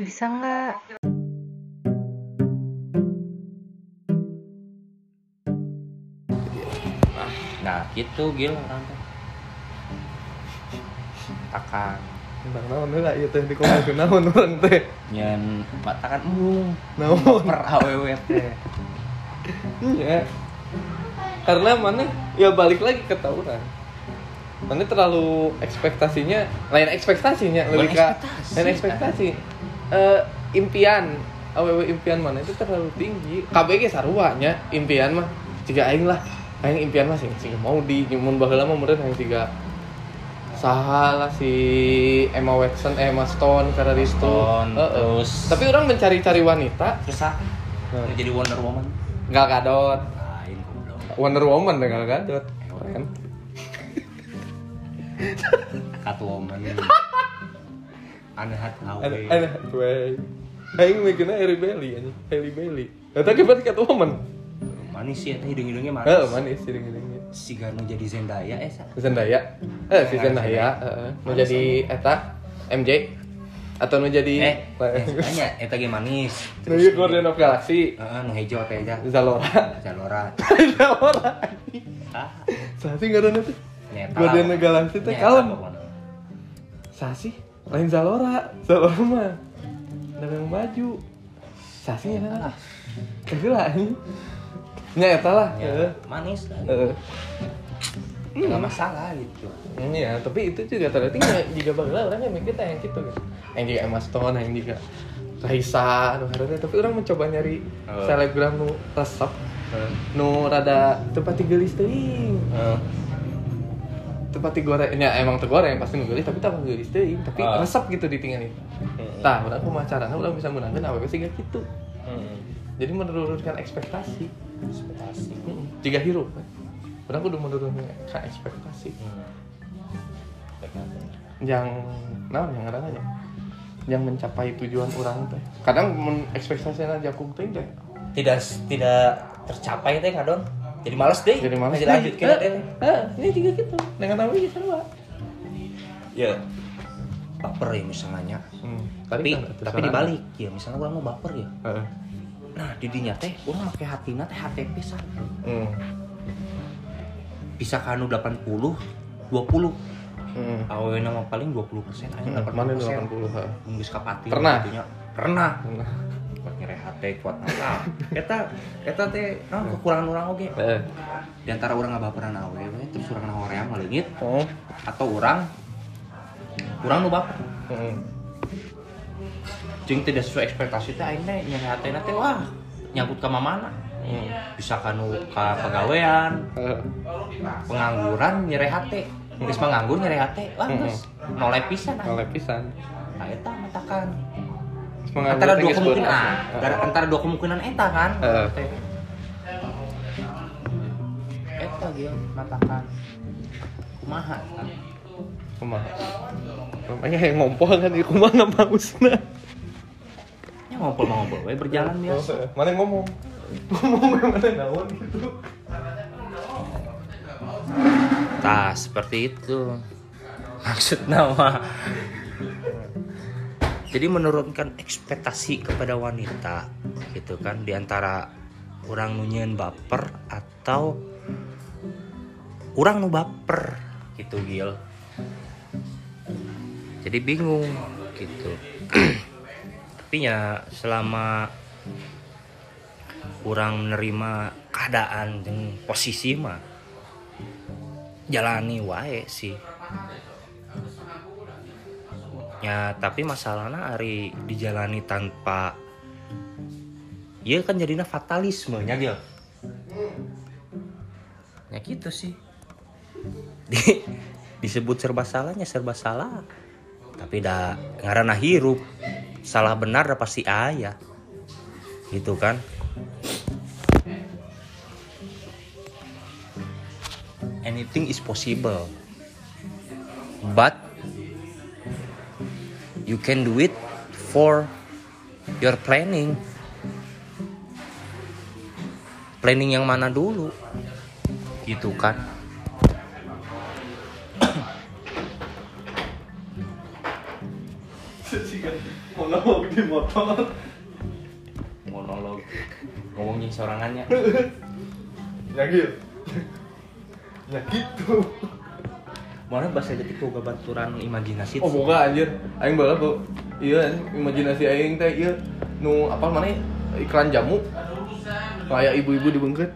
bisa nggak? Nah gitu gil orang teh takan. Tentang naon lah iya teh komentar naon orang teh? Nyen takan embung naon? per aww teh. Iya. Karena mana? Ya balik lagi ke tawuran. Mana terlalu ekspektasinya lain ekspektasinya lebih ke lain ekspektasi Eh, impian. Aww impian mana? Itu terlalu tinggi. KBG sarwanya impian mah jika aing lah. Aing impian mah sih sih mau di mun baheula mah meureun aing tiga. Saha lah si Emma Watson eh, Emma Stone karena di situ Heeh. terus tapi orang mencari-cari wanita. Terus ah Nah. mau jadi Wonder Woman? Gal Gadot. Lain goblok Wonder Woman dengan Gadot. Keren Catwoman aneh hat awe ada ada way Aing mikirnya Hailey Bailey anjing Hailey Bailey Eta kibat Catwoman manis sih teh hidung-hidungnya manis. Heeh manis ini si Gano jadi Zendaya eh sa Zendaya. Eh si Zendaya. Zendaya heeh mau jadi Eta? MJ atau mau jadi eh eh, tanya eta ge manis. Nu ieu Guardian of Galaxy. Heeh, nu hejo teh aja Zalora. Zalora. Zalora. Ah. Sasi ngaranna teh Guardian of Galaxy teh kalem. Sasi lain Zalora. Zalora. Mah dagang baju. Sasi ya lah Kagak ini Nya eta lah Ya, manis lah. Nggak masalah gitu. Iya, tapi itu juga ternyata nggak juga bagelah orang yang mikir teh yang gitu. Kan. Yang juga Emma Stone, yang juga Raisa, nu tapi orang mencoba nyari Oh. selebgram nu resep, nu rada tempat gelis teuing. Tempat digoreng, ya emang tegoreng pasti nu geulis, tapi tak gelis teuing, tapi Oh. resep gitu di tinggal itu. Tah, urang kumaha carana urang bisa menangkan awewe sih gitu. Jadi menurunkan ekspektasi. ekspektasi Heeh. Jika hirup kan. Urang kudu menurunkan ekspektasi. yang naon yang ngarang aja yang mencapai tujuan orang teh kadang ekspektasinya jakung teh teh tidak tidak tercapai teh kadon jadi males deh jadi mana Masih lanjut kira deh eh ini juga gitu dengan nama gitu sama ya baper ya misalnya hmm. tapi kan tapi saran. dibalik ya misalnya orang mau baper ya Heeh. nah di dinya teh orang pakai hati teh HTP san hmm. bisa kanu 80 20 Hmm. awe nama paling 20 persen aja Hmm. 80 mana persen 80 ha. Nggak kapati Pernah? pernah Buat ngerehat teh kuat nah eta eta teh nah, kekurangan orang oge Eh. di antara orang nggak baperan awe we, terus orang hoream ngalengit Oh. atau orang orang nu baper Hmm. jeung tidak sesuai ekspektasi teh aing teh nyehatena teh wah nyangkut ka mamana Hmm. bisa kanu ka pagawean Eh. pengangguran nyerehat teh geus manganggur nyerehat teh wah Hmm. geus noleh pisan ah. Oleh pisan. Nah, eta matakan Menganggur antara dua kemungkinan ah, dari antara dua kemungkinan eta kan. Teh. eta dia matakan kumaha kan Kumaha? Makanya yang ngompol kan di kumaha bagusna. ya ngobrol ngobrol we berjalan biasa Oh, Mana yang ngomong? Ngomong mana naon gitu. Tah, seperti itu. Maksud nama. Jadi menurunkan ekspektasi kepada wanita gitu kan di antara orang nunyian baper atau orang nu baper gitu Gil. Jadi bingung gitu. Tapi ya selama orang menerima keadaan dan posisi mah jalani wae sih ya tapi masalahnya hari dijalani tanpa ya kan jadinya fatalisme nya dia ya gitu sih. Di- disebut serba salahnya serba salah. Tapi dah ngarana hirup. Salah benar dah pasti ayah gitu kan. Anything is possible. But you can do it for your planning. Planning yang mana dulu? Gitu kan. Monolog. Di motor monolog ngomongin sorangannya. Ya gitu. Ya gitu mana bahasa detik boga baturan imajinasi? Oh boga anjir. Aing bala bu. Iya imajinasi aing teh iya. Nu apa mana iklan jamu. Kayak ibu-ibu dibengket.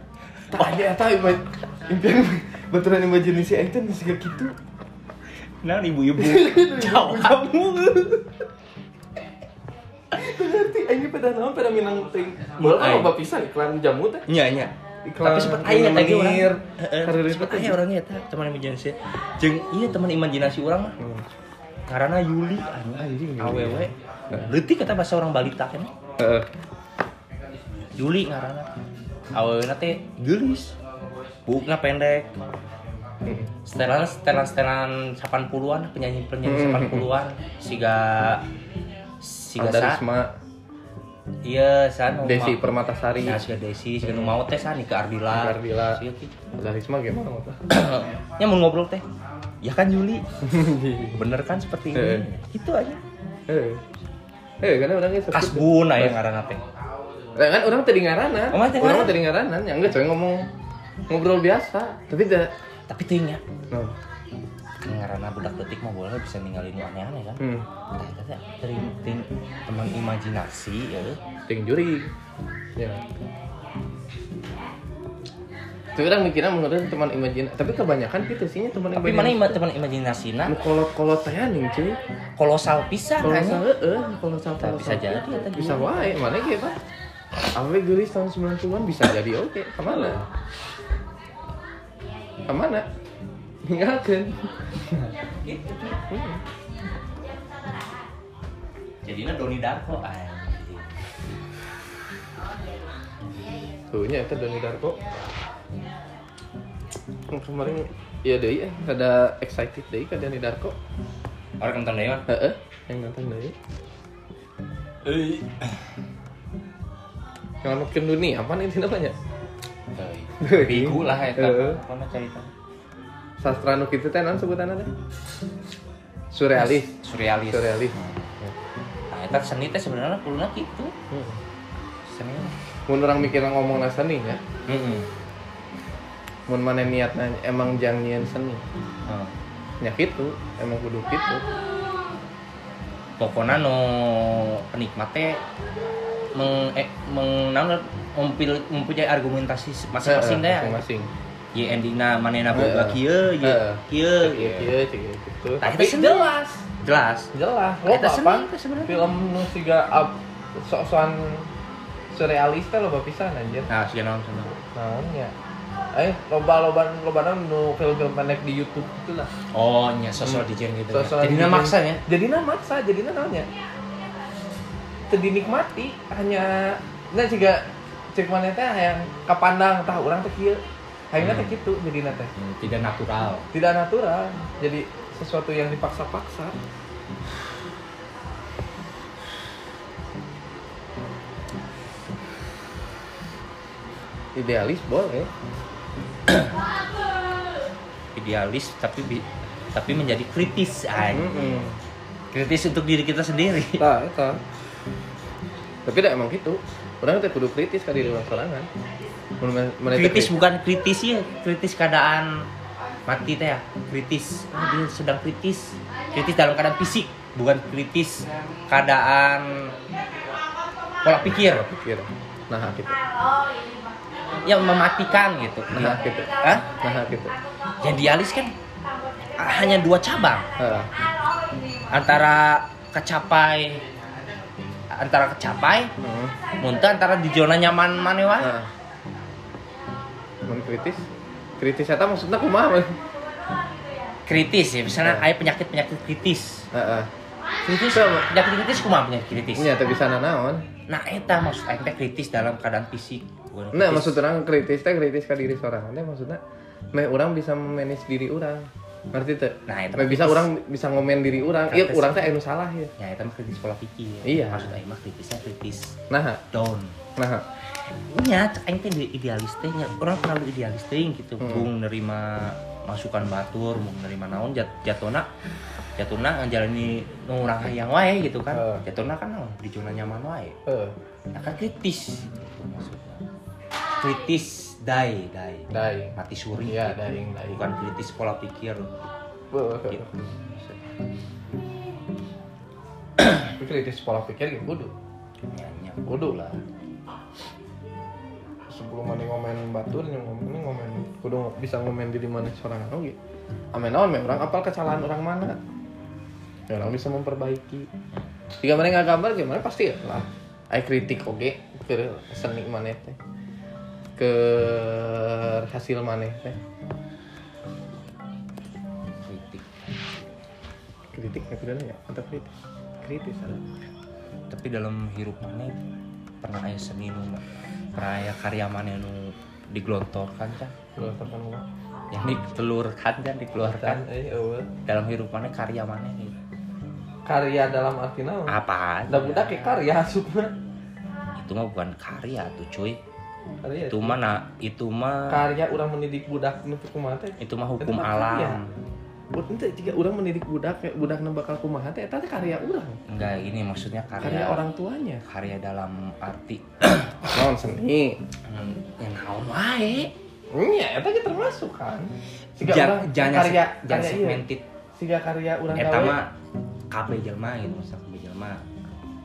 Tak aja eta ima- impian baturan imajinasi aing teh kayak gitu. Nah ibu-ibu. Jamu. Berarti aing pada naon pada minang ting. Bola Aing. loba pisan iklan jamu teh. Nya nya. Iklan Tapi sempat aya tadi orang. Karir Sempat orangnya eta teman imajinasi. Jeung iya teman imajinasi orang mah. Karena Yuli anjing Anjing, Yuli. awewe. Leutik kata bahasa orang balita kan. Heeh. Yuli ngaranna. Awewe teh geulis. Bukna pendek. Setelan setelan setelan 80-an penyanyi penyanyi Hmm. 80-an siga siga Ada sa iya san Desi Permatasari. Nah, siga Desi, siga nu mau teh san ke Ardila. Ke Ardila. Siga kitu. Ada Risma gimana mata? Nya mau ngobrol teh. Ya kan Yuli. Bener kan seperti ini. Itu aja. Eh. Eh, karena orangnya Kasbun aya ngaranna teh. Lah kan orang tadi ngaranan. Oh, teh orang tadi ngaranan, yang enggak coy ngomong ngobrol biasa, tapi tidak Tapi teuingnya no. Ngaranna budak detik mah boleh bisa ninggalin aneh-aneh kan. Hmm. Teh teuing teuing teman imajinasi ya. Ting juri. Ya. Tapi orang mikirnya menurut teman imajinasi, tapi kebanyakan gitu sih teman Tapi mana ima, teman imajinasina Nu kolot-kolot teh nih cuy. kolosal pisan Kalau salah, eh, kalau Tak bisa jadi, Bisa wae, mana gitu pak? Awe gelis tahun 90-an bisa jadi oke. Ke mana? Ke mana? Tinggalkan. Gitu. Jadinya Doni Darko anjing. Tuh nya itu Doni Darko. Kemarin ya deh ya, ada excited deh ke Doni Darko. Orang nonton deui mah. Heeh, yang nonton deh. Euy. Yang makin dunia, apa nih namanya? Bigu lah eta. Heeh. Apa cerita? Sastra nu kitu teh naon sebutanna teh? Surrealis. Surrealis. Surrealis. Nah, eta seni teh sebenarnya kuluna gitu. Hmm. Seni. Mun orang mikir ngomong seni ya, Heeh. mun mana niatnya emang jangan nyian seni Heeh. nya gitu emang kudu gitu Pokoknya no penikmat teh meng eh, meng mempunyai argumentasi masing-masing teh. masing-masing Ye endingna manehna boga kieu, ye Heeh. kieu gitu. iya cek gitu tapi jelas Jelas. jelas lo apa film nu siga sok-sokan surrealis teh loba pisan anjir Nah, sih naon sana. naonnya eh loba loba loba nu film-film pendek di YouTube gitu lah Oh, nya sosok dijen gitu. Sosok Jadi dijen. maksa ya. jadi maksa jadi naonnya teu dinikmati hanya nah juga cek mana teh yang kapandang tah urang teh kieu hayangna teh kitu jadi teh Hmm, tidak natural. tidak natural jadi sesuatu yang dipaksa-paksa idealis boleh Idealis tapi tapi menjadi kritis aja. Mm-mm. Kritis untuk diri kita sendiri. Eta. Tapi dah emang gitu. Orang teh kudu kritis ka diri orang sorangan. Kritis bukan kritis ya, kritis keadaan mati teh ya. Kritis. Oh, dia sedang kritis. Kritis dalam keadaan fisik, bukan kritis keadaan pola pikir pikir. Nah, gitu. yang mematikan gitu. Nah, gitu. Hah? Nah, gitu. Yang dialis kan hanya dua cabang Heeh. antara kecapai antara kecapai Heeh. muntah antara di zona nyaman mana wae. Nah. Mun kritis. Kritis eta maksudna kumaha? kritis ya misalnya Nah. ada penyakit penyakit kritis Heeh. kritis Sama. penyakit kritis kumaha penyakit kritis Nya teh bisa nanaon? nah eta maksud aing teh kritis dalam keadaan fisik bukan Nah, kritis. maksud orang kritis teh kritis ka diri sorangan teh maksudnya meh orang bisa memanage diri orang. Ngerti teh? Nah, itu bisa orang bisa ngomen diri orang. Iya, Kritis. orang teh anu salah ya. ya eta mah kritis pola pikir Iya. maksud aing mah kritisnya kritis Nah, down nah. Nya aing teh di- idealis teh nya orang terlalu idealis teh gitu Hmm. bung nerima masukan batur bung nerima naon jat jatona jatuhna ngejalani nu urang hayang wae gitu kan Heeh. jatuhna kan oh, di zona nyaman wae Eh, ya kan kritis gitu maksudnya kritis dai dai dai. mati suri Iya, gitu. daing, daing. bukan kritis pola pikir Beuh. gitu kritis pola pikir gitu kudu. nyanyi Kudu lah. Sebelum mana ngomen batur, yang ngomen ngomen kudu bisa ngomen di mana seorang oge. Amin naon orang apal kesalahan orang mana. Ya, orang bisa memperbaiki. Jika mana nggak gambar gimana pasti ya lah. Ai kritik oge ke seni mana teh. Ke hasil mana teh. kritik Kritik nggak ya? Atau kritis? Kritis ada. tapi dalam hirup mana pernah aya seni nu pernah aya karya mana nu digelontorkan kan Lu tekan gua. yang ditelurkan kan dikeluarkan Eh, dalam hirup mana karya mana gitu Karya dalam arti naon? apa Da budak ke karya asupna. itu mah bukan karya tuh cuy Karya. itu mah na- itu mah karya orang mendidik budak itu mah hukum Itu mah karya. alam Buat ente jika orang mendidik budak kayak budak bakal kumaha teh eta karya orang. enggak ini maksudnya Karya karya orang tuanya. karya dalam arti Naon seni. hmm, yang naon wae Iya, eta ge termasuk kan. Siga Ja- urang jangan karya karya ieu. segmented Siga karya urang eta mah kabeh jelema gitu masa kabeh jelema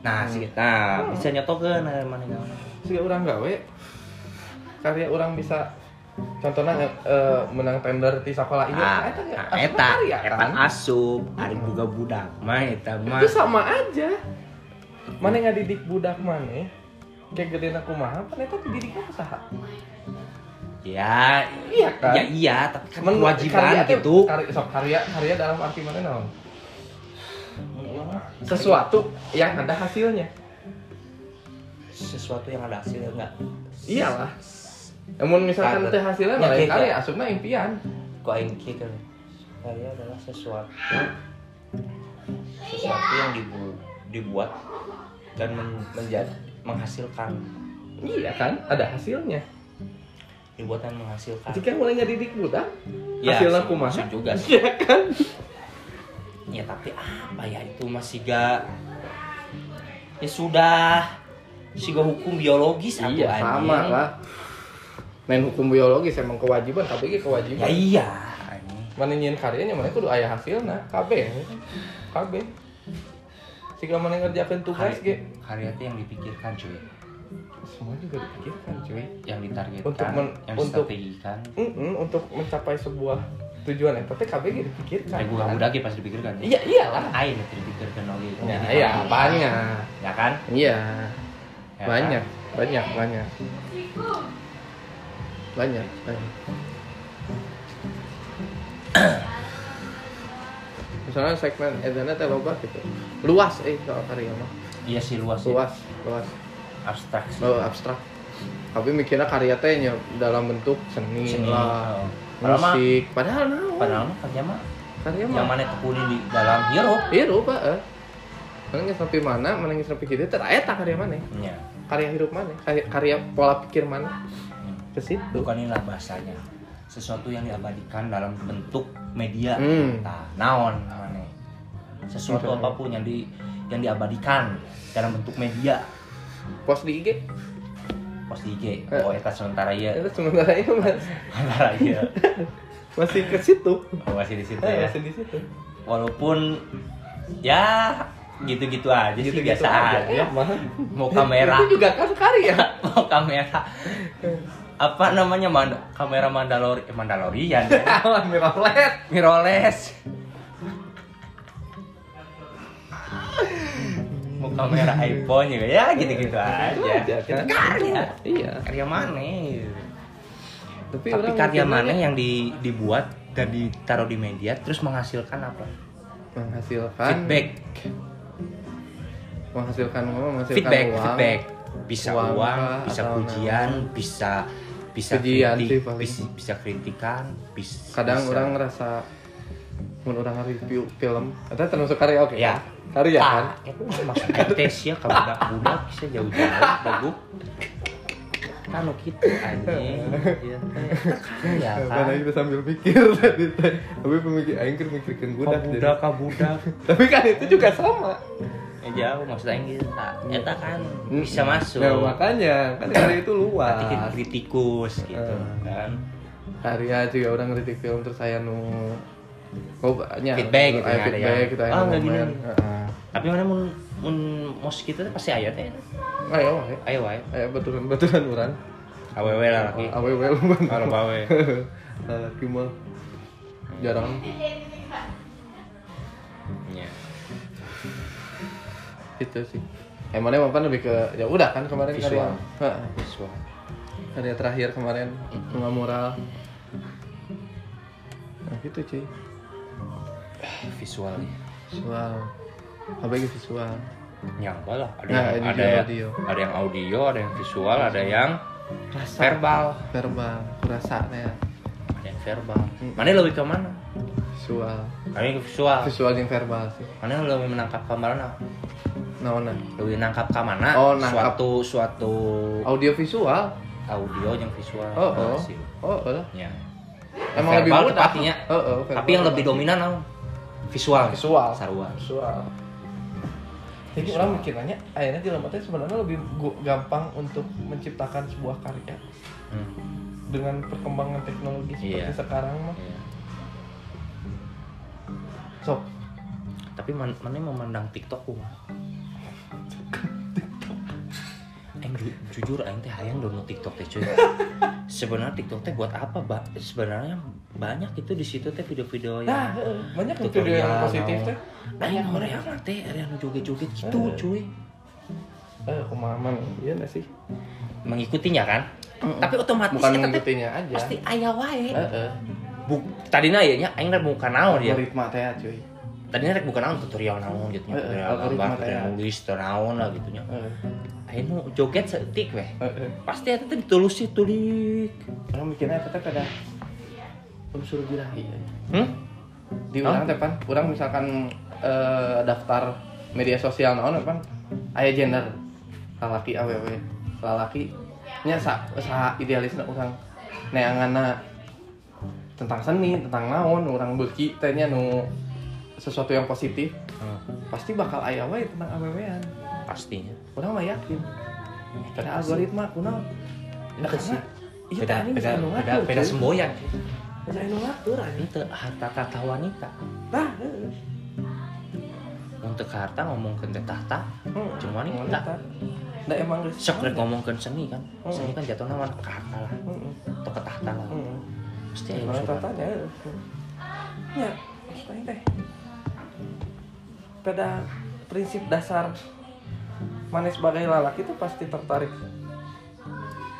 nah sih nah bisa nyotokeun aya mana Siga urang gawe. Karya orang bisa contohnya eh, menang tender di sekolah ini ah eta ge nah, eta karya eta kan. asup ada juga budak mah eta mah. Itu sama aja. Mana nggak didik budak mana kayak gede aku mah apa itu didiknya usaha ya iya kan? ya iya tapi kan Men- kewajiban karya gitu. karya, sok karya karya dalam arti mana naon? Sesuatu yang ada hasilnya. Sesuatu yang ada hasilnya enggak. Iyalah namun misalkan teh hasilnya Ya, kayak- karya asupna impian. Kok aing kieu kan karya adalah sesuatu sesuatu yang dibu dibuat dan men- menjadi menghasilkan. Iya kan ada hasilnya. Dibuat dan menghasilkan. Jika mulai ngedidik budak Ya, hasilnya sih, kumaha? maksud juga sih. iya kan? Ya tapi apa ya itu masih gak ya sudah. Siga hukum biologis iya sama anjing. lah main hukum biologis emang kewajiban tapi ge kewajiban. Ya iya. Mana nyiin karyanya mana kudu aya hasilna. KB KB jika mana ngerjakan tugas Karya- ge? karya itu yang dipikirkan cuy. Semua juga dipikirkan cuy. Yang ditargetkan Untuk men- yang untuk- distrategikan. Mm-mm, untuk mencapai sebuah tujuan eta teh KB ge dipikirkan. Kayak gua budak ya pas dipikirkan iya iyalah. Aing itu dipikirkan oke ya, Jadi iya banyak. Ya kan? Iya. Ya banyak banyak banyak banyak banyak. Misalnya segmen edana teh loba gitu. Luas eh soal karya mah. Iya sih luas ya. luas luas. Abstrak sih. Oh, abstrak. Tapi mikirnya karya teh nya dalam bentuk seni, Seni, lah oh. Musik. Padahal naon padahal mah kerja mah karya yang mah mana tekuni di dalam hirup. Iya lupa eh mana nggak sampai mana mana nggak sampai gitu ternyata karya mana? Ya karya hidup mana? Karya, karya pola pikir mana ke situ. Bukan inilah bahasanya sesuatu yang diabadikan dalam bentuk media Hmm. nah, naon mana sesuatu apa pun yang di yang diabadikan dalam bentuk media. Post di IG? Pos di IG. Eh. oh eta sementara ya itu sementara itu mas. Sementara ya masih ke situ. Oh, masih di situ Eh, ya. masih di situ. Walaupun ya gitu-gitu aja sih Gitu-gitu biasa aja, Ya, mah. mau kamera. Itu juga kan karya mau kamera apa namanya? Mand kamera Mandalori eh, Mandalorian. Ya. mirrorless. Mirrorless. Mau kamera iPhone juga ya gitu-gitu aja. aja, kan? karya. Iya. Karya mana? Tapi, tapi karya mana yang di, dibuat dan ditaruh di media terus menghasilkan apa? Menghasilkan feedback. Menghasilkan apa? Menghasilkan feedback uang. feedback. Bisa Uang uang, bisa pujian bisa bisa kritik, sih bisa, bisa kritikan bisa kadang bisa- orang ngerasa mun orang review film itu termasuk karya oke Ya. karya kan Ah, itu maksudnya tes ya kalau budak budak bisa jauh-jauh bagus kan kitu anjing Ieu teh kaya Karena kan kita sambil mikir tadi teh. Tapi pemikir aing keur mikirkeun budak. jadi. kabudak kabudak Tapi kan itu juga sama. Eh, jauh maksudnya yang gitu eta kan bisa masuk Ya makanya kan hari itu luas. Kan kritikus gitu Eh. kan Karya juga orang kritik film terus saya nu Oh banyak Feedback gitu Aya ya, ada feedback yang, gitu "Ah, nu nggak gini." Heeh. tapi mana mun mun mos teh pasti aya teh Ayo wae. ayo wae Ayo baturan-baturan urang. awewe lah lagi Awewe lu kalau bawe Laki mah jarang. Itu sih. Emangnya mapan lebih ke ya udah kan kemarin Visual. karya. Heeh. visual Karya terakhir kemarin nggak moral. Nah gitu cuy. visual Visual. Apa lagi visual? nyapa lah ada Nah, yang ada yang audio. ada yang audio ada yang visual ada yang Rasa. verbal Verbal. Rasanya. ada yang verbal mana lebih ke mana Visual. kami ke visual Visual yang verbal sih. mana lebih menangkap mana Naona. lebih nangkap ke mana Oh, nangkap. suatu suatu Audio visual. audio yang visual Oh, Nah, oh. Oh, oh. Ya. Emang lebih Verbal mudah. tepatnya. Oh, oh, verbal. tapi yang lebih dominan naon? visual Visual. sarua visual. Jadi orang mikirnya, akhirnya di teh sebenarnya lebih gampang untuk menciptakan sebuah karya Hmm. dengan perkembangan teknologi seperti Iya. sekarang mah. Iya. Sok, tapi man, mana memandang TikTok kumaha? Aing ju- jujur aing teh hayang download TikTok teh cuy. Sebenarnya TikTok teh buat apa, Mbak? Sebenarnya banyak itu di situ teh video-video nah yang heeh, banyak video yang positif teh. Aing horeang teh area nu joget-joget gitu Eh. cuy. Eh, kumaha iya nggak sih? Mengikutinya kan? Tapi otomatis Bukan teh mengikutinya aja. pasti aya wae. Heeh. Buk, tadina aya nya aing rek buka naon ya. Algoritma teh cuy. Tadinya rek buka naon tutorial naon gitu nya. Eh, eh, Tutorial gambar, teh. tutorial nulis, naon lah gitu nya. Heeh. Ayo nu joget setik weh. Pasti eta teh ditulus sih tulik. Orang mikirnya tetap ada unsur birahi. Hmm? Di orang teh pan, orang misalkan eh, daftar media sosial naon pan aya gender lalaki awewe lalaki nya sa, sa idealisna orang neanganna tentang seni tentang naon orang beuki teh nya nu sesuatu yang positif Hmm, pasti bakal aya wae tentang awewean pastinya. orang mah yakin pada algoritma kunaon Itu sih. iya Beda beda bisa nu beda, beda semboyan. Bisa nu ngatur. Itu harta tata wanita. nah heeh. Untuk harta ngomongkeun teh tahta, Hmm, Cuma wanita. Nah emang sok rek ada. ngomongkeun seni kan. Hmm. Seni kan jatuhna mah ke harta lah, Heeh. atau ke tahta lah. Pasti Mana unsur. tatanya ya. Ya, maksudnya teh. Pada prinsip dasar mana sebagai lalaki itu pasti tertarik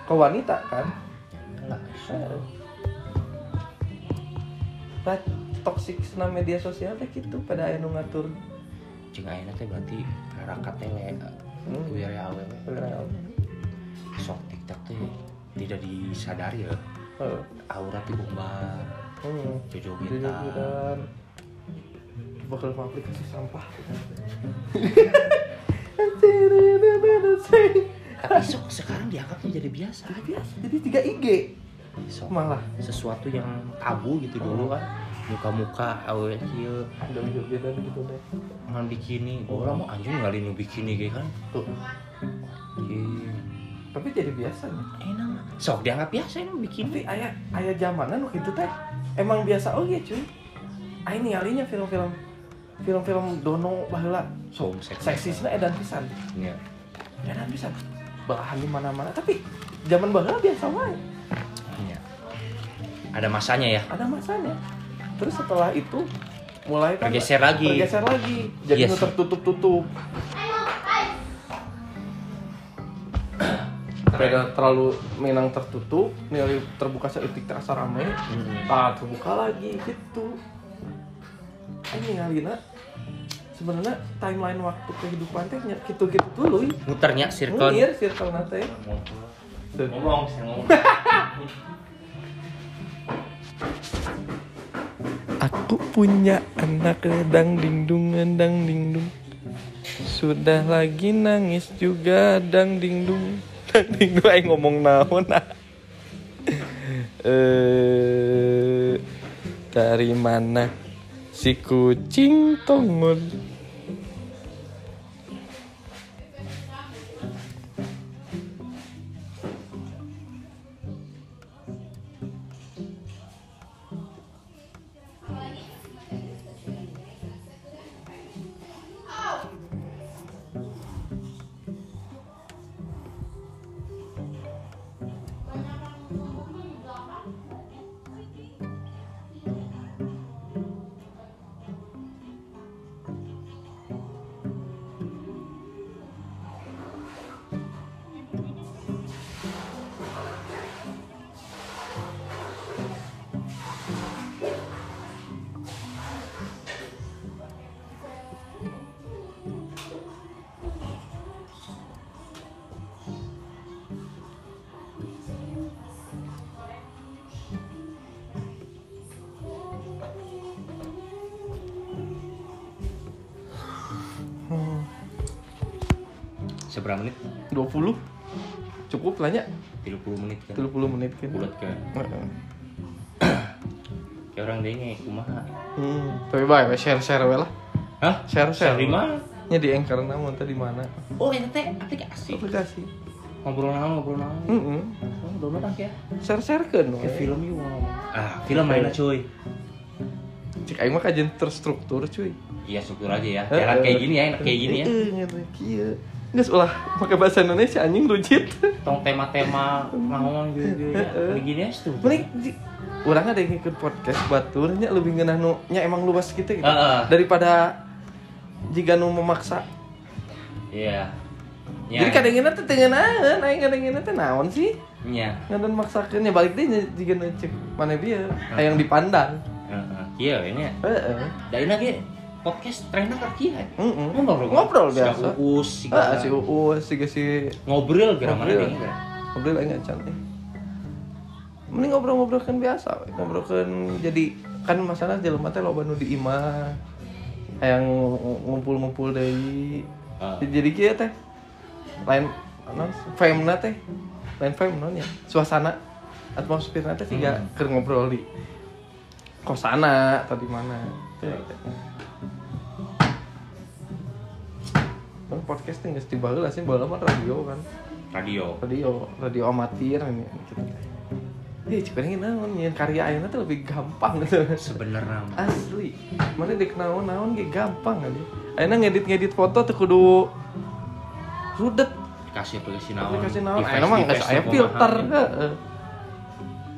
ke wanita kan. Heeh. Nah, toksik na media sosial teh gitu pada aya nu ngatur. Cing ayeuna teh berarti rarakat teh le. Hmm. Ya awewe. Sok TikTok teh tidak disadari ya. Heeh. Aura ti bumbar, Hmm. jojogetan. Bakal aplikasi sampah. Tapi sok sekarang dianggapnya jadi biasa. Jadi biasa, jadi tiga IG Sok malah. sesuatu yang tabu gitu dulu kan. Muka-muka awewe kieu Ada jogetan gitu deh. ngan bikini. Orang mau anjing ngalih nu bikini ge kan. Tuh. Tapi jadi biasa nih. Enak. Sok dianggap biasa ini bikini. Tapi ayah ayah zamanan waktu itu teh emang biasa oke cuy. Ayah nih alinya film-film film-film dono baheula Sok seksisna edan pisan. Iya. Edan pisan. Belahan di mana-mana tapi zaman baheula biasa wae. Iya. Ada masanya ya. Ada masanya. Terus setelah itu mulai kan Bergeser lagi. bergeser lagi jadi Yes. nu tertutup-tutup Beda terlalu minang tertutup, nilai terbuka seetik terasa rame, Hmm. ah terbuka lagi gitu. Ini Alina sebenarnya timeline waktu kehidupan teh nya gitu-gitu dulu. Muternya circle. Ngir circle nate. Ngomong, sih, ngomong. Aku punya anak dang dingdung dang dingdung Sudah lagi nangis juga dang dingdung Ding nu aing ngomong naon ah. Eh dari mana si kucing tongol? Seberapa menit? 20 cukup lah nya 30 menit kan. 30 menit kan Bulat kan. Heeh. Kayak orang denge kumaha. Hmm, tapi baik share share we lah. Hah? Share share. Di mana? Nya di Anchor namun tadi mana? Oh, itu teh aplikasi. Aplikasi. Ngobrol naon, ngobrol naon. Heeh. Oh, download ya. Share sharekeun Kayak we. film yuk. Ah, film mainnya cuy. Cek aing mah kajian terstruktur cuy. Iya, struktur aja ya. Jalan kayak gini ya, enak kayak gini ya. Heeh, Geus ulah pakai bahasa Indonesia anjing rujit. Tong tema-tema naon gitu ya. Heeh. Kayak gini ya, tuh. Mending di- Orang ada yang ikut podcast baturnya lebih ngeunah nu nya emang luas gitu gitu. Heeh. Daripada jika nu memaksa. Iya. Jadi kadang-kadang teh teu ngeunaheun, aing kadang-kadang teh naon sih? Iya. Ngan maksakeun ya balik deui jika nu cek mana bieu hayang dipandang. Heeh. Iya, ini ya. Heeh. Dari lagi podcast trennya ke kia. Heeh. Ngobrol, Ngobrol biasa. Si Uus, si Ah, si Uus, si si ngobrol gara mana dia. ngobrol aing encan eh. Mending ngobrol-ngobrol kan biasa, we. ngobrol kan jadi kan masalah jelema teh loba nu di imah. Hayang ngumpul-ngumpul deui. Ah. Jadi kieu teh lain non fame teh lain fame non ya suasana atmosferna teh tiga Hmm. ngobrol di kosana atau di mana podcast teh geus dibaheula sih baheula mah radio kan Radio. radio radio amatir ini gitu Eh, cik pengen naon nyian karya ayeuna teh lebih gampang gitu. Sebenarnya. Asli. Mana dek naon-naon ge gampang aja. Ayeuna ngedit-ngedit foto teh kudu rudet dikasih aplikasi naon. aplikasi naon aya mah geus aya filter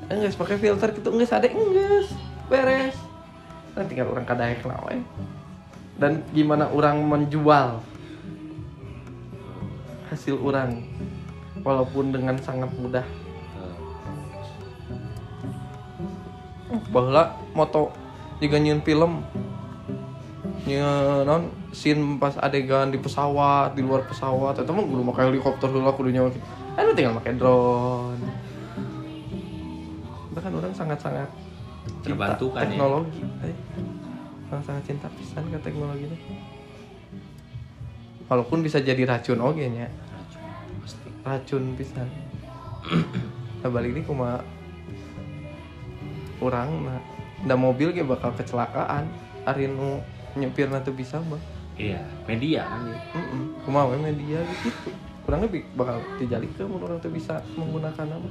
heeh geus pakai filter gitu geus ada geus beres dan tinggal orang kadaek nawe dan gimana orang menjual hasil orang walaupun dengan sangat mudah bahwa moto juga nyieun film non scene pas adegan di pesawat di luar pesawat itu mah kudu pakai helikopter dulu kudu nyawa gitu kan tinggal pakai drone bahkan orang sangat sangat Terbantukan ya. teknologi eh. sangat sangat cinta pisan ke teknologi ini walaupun bisa jadi racun oge nya. Racun pisan. Nah balik ini kuma orang nah da mobil ge bakal kecelakaan. Ari nu nyepir nanti bisa mah Iya, media kan ya. Mm kumaha we media gitu. Kurang lebih bakal dijalikeun mun orang tuh bisa menggunakan nama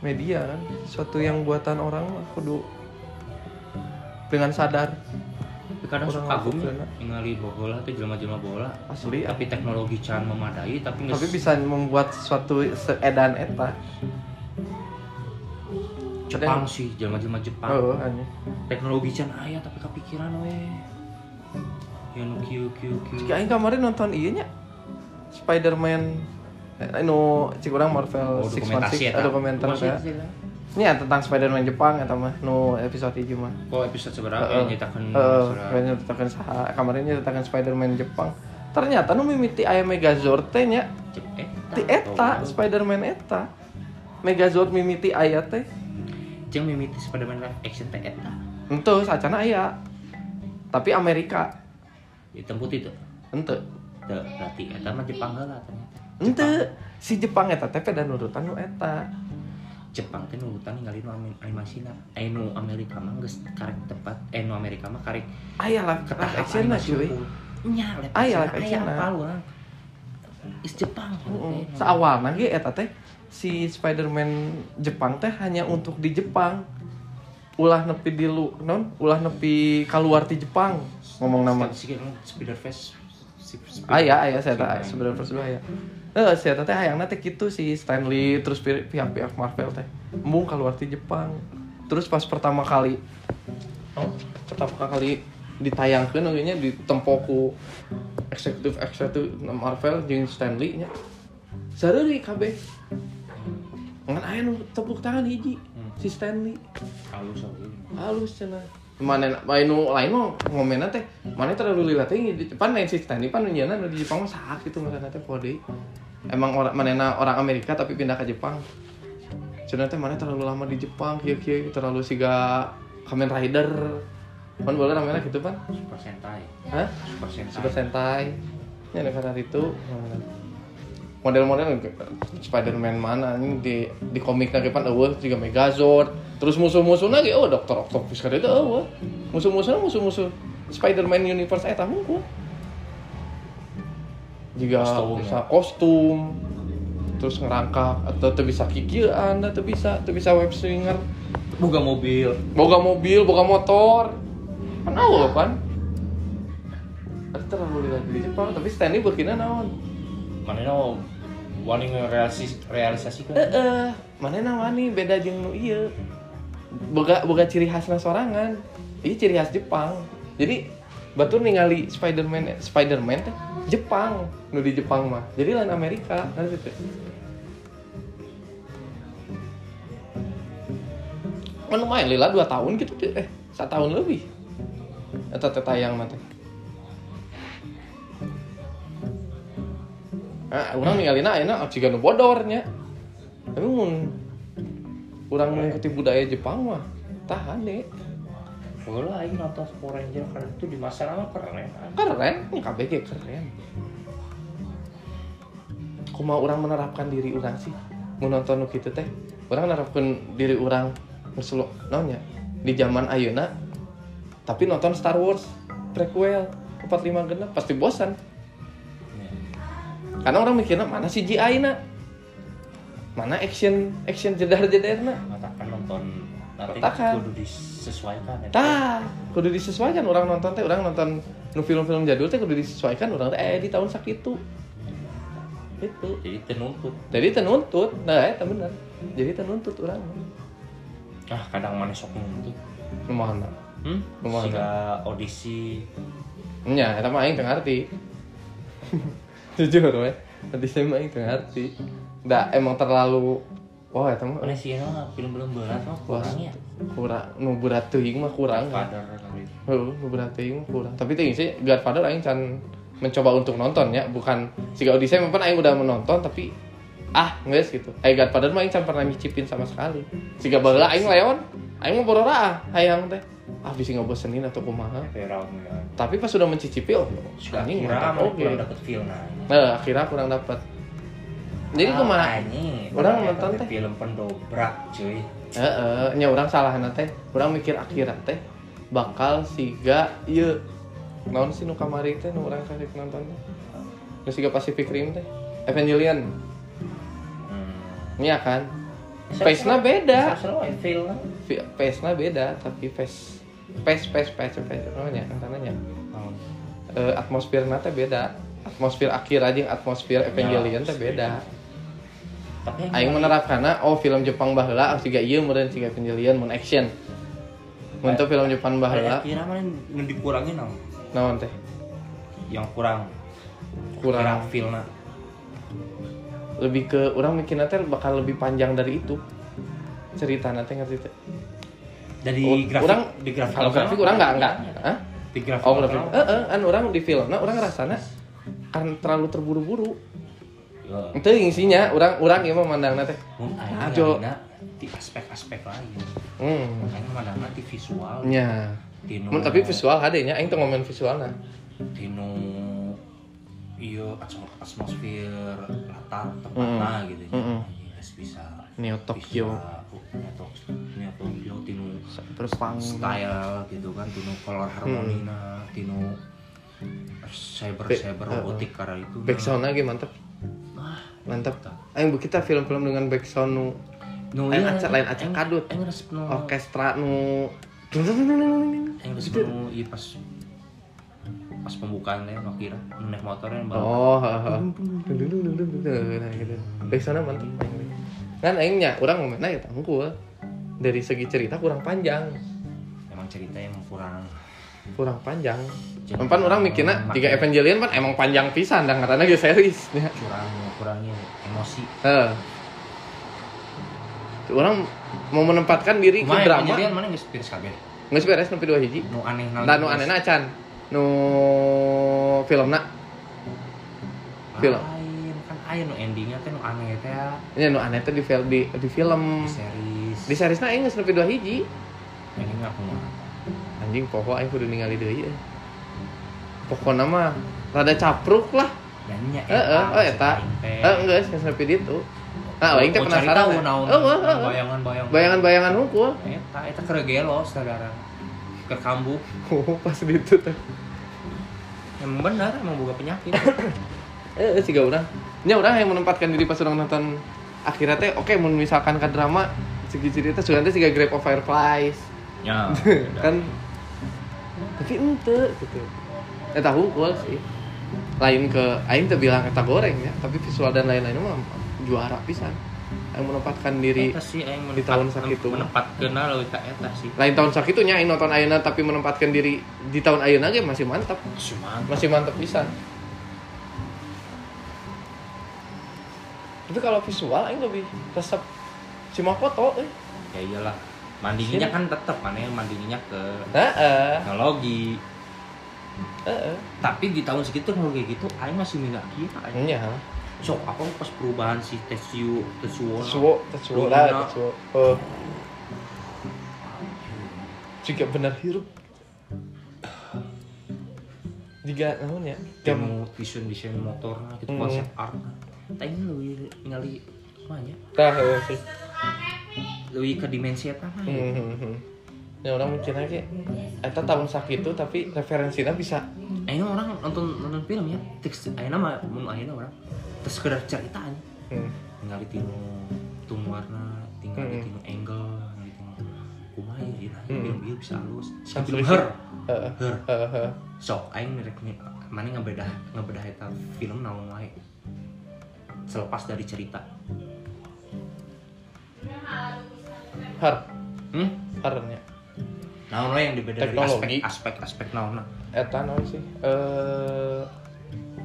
media kan suatu yang buatan orang mah kudu dengan sadar kadang Kurang suka kagum ya, ningali bola tuh jelma-jelma bola. asli Tapi teknologi can memadai tapi nges- tapi bisa membuat suatu seedan eta Jepang sih, jelma-jelma Jepang. oh Teknologi can aya tapi kepikiran we. Ya nu kieu kieu kieu. jika aing kemarin nonton iya nya Spider-Man eh, nu cik urang Marvel Oh, 616 dokumentasi ada komentar ya. Ini ya tentang Spider-Man Jepang eta mah nu episode hiji mah. Oh, episode seberapa Heeh. yang nyitakan Heeh, surat. kayaknya nyetakan saha kemarin nyetakan Spider-Man Jepang. Ternyata nu mimiti aya Megazord teh nya ti eta Tahu. Spider-Man eta. Megazord mimiti aya teh. Jeung mimiti Spider-Man live action teh eta. Henteu sacana aya. Tapi Amerika Hitam putih tuh. henteu. Teu, berarti eta mah Jepang heula ternyata ente si Jepang eta teh pada nurutan nu eta Jepang teh nurutan ningali nu anim- animasina eh nu Amerika mah geus karek tepat eh nu Amerika mah karek aya lah ketak live action lah cuy nya Aya, action urang is Jepang Heeh. Saawalna ge eta teh si Spider-Man Jepang teh hanya untuk di Jepang. Ulah nepi di lu non, ulah nepi keluar di Jepang. Ngomong nama. Spider Face Aya aya saya teh sebenarnya first dua aya. Eh saya teh hayangna teh kitu si Stanley terus pi- pihak-pihak Marvel teh. Embung keluar di Jepang. Terus pas pertama kali oh, pertama kali ditayangkeun nya di tempoku eksekutif eksekutif Marvel jeung Stanley nya. Sareuri kabeh. Ngan aya tepuk tangan hiji si Stanley. halus oke halus cenah mana main nu lain mah ngomena teh mana terlalu lila teh di depan lain si Stanley pan nyana di Jepang mah sak gitu makanya teh pode emang orang manena orang Amerika tapi pindah ke Jepang. Cenah teh mana terlalu lama di Jepang kieu kieu terlalu siga Kamen Rider. Kan boleh namanya gitu pan. Super Sentai. Hah? Super Sentai. Super Sentai. Ya karena itu. Model-model Spider-Man mana? Ini di di komik lagi pan eueuh juga Megazord terus musuh-musuhnya ge oh Dokter Octopus kada itu eueuh musuh-musuhnya musuh-musuh Spider-Man universe eta hungkul juga Kostum, bisa kostum terus ngerangkak atau tuh bisa kikieuan atau bisa tuh bisa web swinger boga mobil. Boga mobil boga motor. Kan awal kan Itu terlalu lihat di Jepang tapi Stanley begina naon? Mana no wani realisis realisasikan eh eh mana wani beda jeung nu ieu boga boga ciri khasna sorangan ini ciri khas Jepang. Jadi batur ningali Spiderman Spiderman teh Jepang. Nu di Jepang mah. Jadi lain Amerika. Ngerti teh kan lumayan lila dua tahun gitu deh eh satu tahun lebih. Eta teh tayang mah teh. Nah, orang ninggalin aja, jika nu bodornya. Tapi mun orang mengikuti budaya Jepang mah tahan deh. Boleh aing nonton Power Ranger karena itu di masa lama keren Keren, ini KBG keren. Kuma orang menerapkan diri orang sih, mau nonton nu kitu teh. Orang menerapkan diri orang ngeselo naonnya di zaman ayeuna tapi nonton Star Wars prequel 45 genep pasti bosan. Karena orang mikirnya mana CGI na, mana action action jedar jedarna. matakan nonton nanti Matakan. kudu disesuaikan ya Tah, kudu disesuaikan orang nonton teh, orang nonton nu film-film jadul teh kudu disesuaikan orang teh eh di tahun sakitu. Itu. jadi tenuntut Jadi tenuntut, nah eta bener. Jadi tenuntut orang. ah kadang mana sok nuntut Kumaha hmm? Kumaha? Sehingga audisi Nya, eta mah aing teu ngarti. Jujur we. Tadi saya mah aing teu ngarti. Da emang terlalu Wah, eta mah oleh sih film belum berat mah kurangnya kurang nu berat teuing mah kurang. Father kali. Heeh, nu berat teuing mah kurang. Tapi teuing sih Godfather aing can mencoba untuk nonton ya, bukan siga Odyssey memang aing udah menonton tapi ah geus gitu. Eh Godfather mah aing can pernah nyicipin sama sekali. Siga baheula aing leon, aing mah borora ah hayang teh. Ah bisa ngebosenin atau kumaha. Perang ya. Tapi pas sudah mencicipi oh Sudah mah oke. kurang dapet feel nah. Nah, akhirnya kurang dapat. Jadi Ah, kumaha? Orang nonton teh. film pendobrak cuy Heeh, nya urang salah teh. Urang mikir akhirat teh bakal siga ieu naon sih nu kamari teh nu urang karek nonton teh. Nu siga Pacific Rim teh. Evangelion. hmm. Nya kan. Face-na beda. Seru ya feel lah Fi- Face-na beda tapi face face face face face namanya katanya. Oh. Eh atmosferna teh beda. Atmosfer akhir aja atmosfer Evangelion teh beda. Aing menerapkanna oh film Jepang baheula siga ieu meureun siga Evangelion mun action. Mun teu film Jepang baheula Kira mana yang dikurangin naon? naon teh? Yang kurang Kurang feel nah. lebih ke orang mikirnya teh bakal lebih panjang dari itu. Cerita nanti ngerti teh. Dari Oh, grafik orang di grafik kalau grafik orang enggak kurang. enggak. Hah? Di grafik Oh, grafik. mah. Eh, eh, an orang di film. Nah, orang ngerasana kan terlalu terburu-buru. Itu isinya orang orang ieu mah mandangna teh. Mun Nah, aing Jo. ngalina di aspek-aspek lain. Hmm. Aing mandangna di visual. Nya. Di nu- Mun tapi visual ada nya aing teu ngomongin visualna. di nu iya atmos- atmosfer latar tempatnya gitu ya Mm-mm. Geus bisa Neo Tokyo. Neo Tokyo Neo Tokyo tinu Berpang. style gitu kan tinu color harmonina tinu cyber cyber Be- robotik karena itu Backsound lagi mantap. Mantap. Aing kita film-film dengan backsound nu no Lain acak- lain acak kadut. yang resep no orkestra nu yang resep no iya pas pas pembukaan ya no kira nu naik motornya yang bawa Oh, heeh. Nah, gitu. Backsoundnya mantap. Kan aingnya orang momennya ya tangkul. Dari segi cerita kurang panjang. emang cerita yang kurang Kurang panjang. Empan orang mikirnya tiga Evangelion kan emang panjang pisan dan katanya ge series. Ya. kurang kurangnya emosi Heeh. Orang mau menempatkan diri ke Kumaha drama. Evangelion mana geus beres kabeh Nggak beres nepi dua hiji. nu aneh Dan nu anehna acan. Nu filmna film. lain kan aya nu endingnya teh nu aneh teh ya. ini nu aneh teh di film di, di film. di series Di seriesna aing geus nepi dua hiji. ini aku mah Anjing pokok aing kudu ningali deui. eh. Pokokna mah rada capruk lah. Nyanyinya Heeh, oh eta. Eh geus geus nepi ditu. Nah, aing teh penasaran. tahu ya. naon Oh, oh, oh. bayangan-bayangan Bayangan-bayangan hungkul. eta eta keur gelos saudara ke kambuh Oh, pas ditu teh. emang benar emang buka penyakit Eh, siga urang. Nya urang yang menempatkan diri pas urang nonton akhirnya teh oke mun misalkan ke drama segi cerita sugan teh siga Grave of Fireflies ya kan tapi ente gitu eta hungkul sih lain ke aing teh bilang eta goreng ya tapi visual dan lain-lain mah juara pisan. Yang menempatkan diri eta sih aing di tahun sakitu. menempatkeun leuwih ka eta sih. Lain tahun sakitunya aing nonton ayeuna tapi menempatkan diri di tahun ayeuna ge masih mantap masih mantap pisan. Tapi kalau visual aing lebih resep cuma foto eh. Ya iyalah mandinginya kan tetep mana yang mandinginya ke heeh heeh. Tapi di tahun segitu teknologi gitu aing masih minta kira aing. Nya sok apa pas perubahan si Tetsuo Tetsuo Tetsuo Tetsuo lah Tetsuo. Oh. Jika benar hirup. Jika namun ya? Kamu vision desain motornya gitu Hmm. konsep art tapi lebih ngali tah heuh sih. Lebih ke dimensi apa mah Hmm, hmm, hmm. Ya orang mikirnya kayak Eta tahun sakitu tapi referensinya bisa. Ayo orang nonton nonton film ya. Teks ayo nama mun ayeuna orang. Terus sekedar cerita aja. Hmm. tinggal tinu tung warna tinggal Hmm. tinu angle tinggal tinu kumaha ya ieu Hmm. film ieu bisa halus. Sampai film her. Heeh, her. Heeh, heeh. sok aing rek nih mana ngebedah ngebedah eta film naon wae? Selepas dari cerita. Har hmm? Harnya wae yang dibeda dari Teknologi. aspek aspek aspek naon Eta naon sih. Eh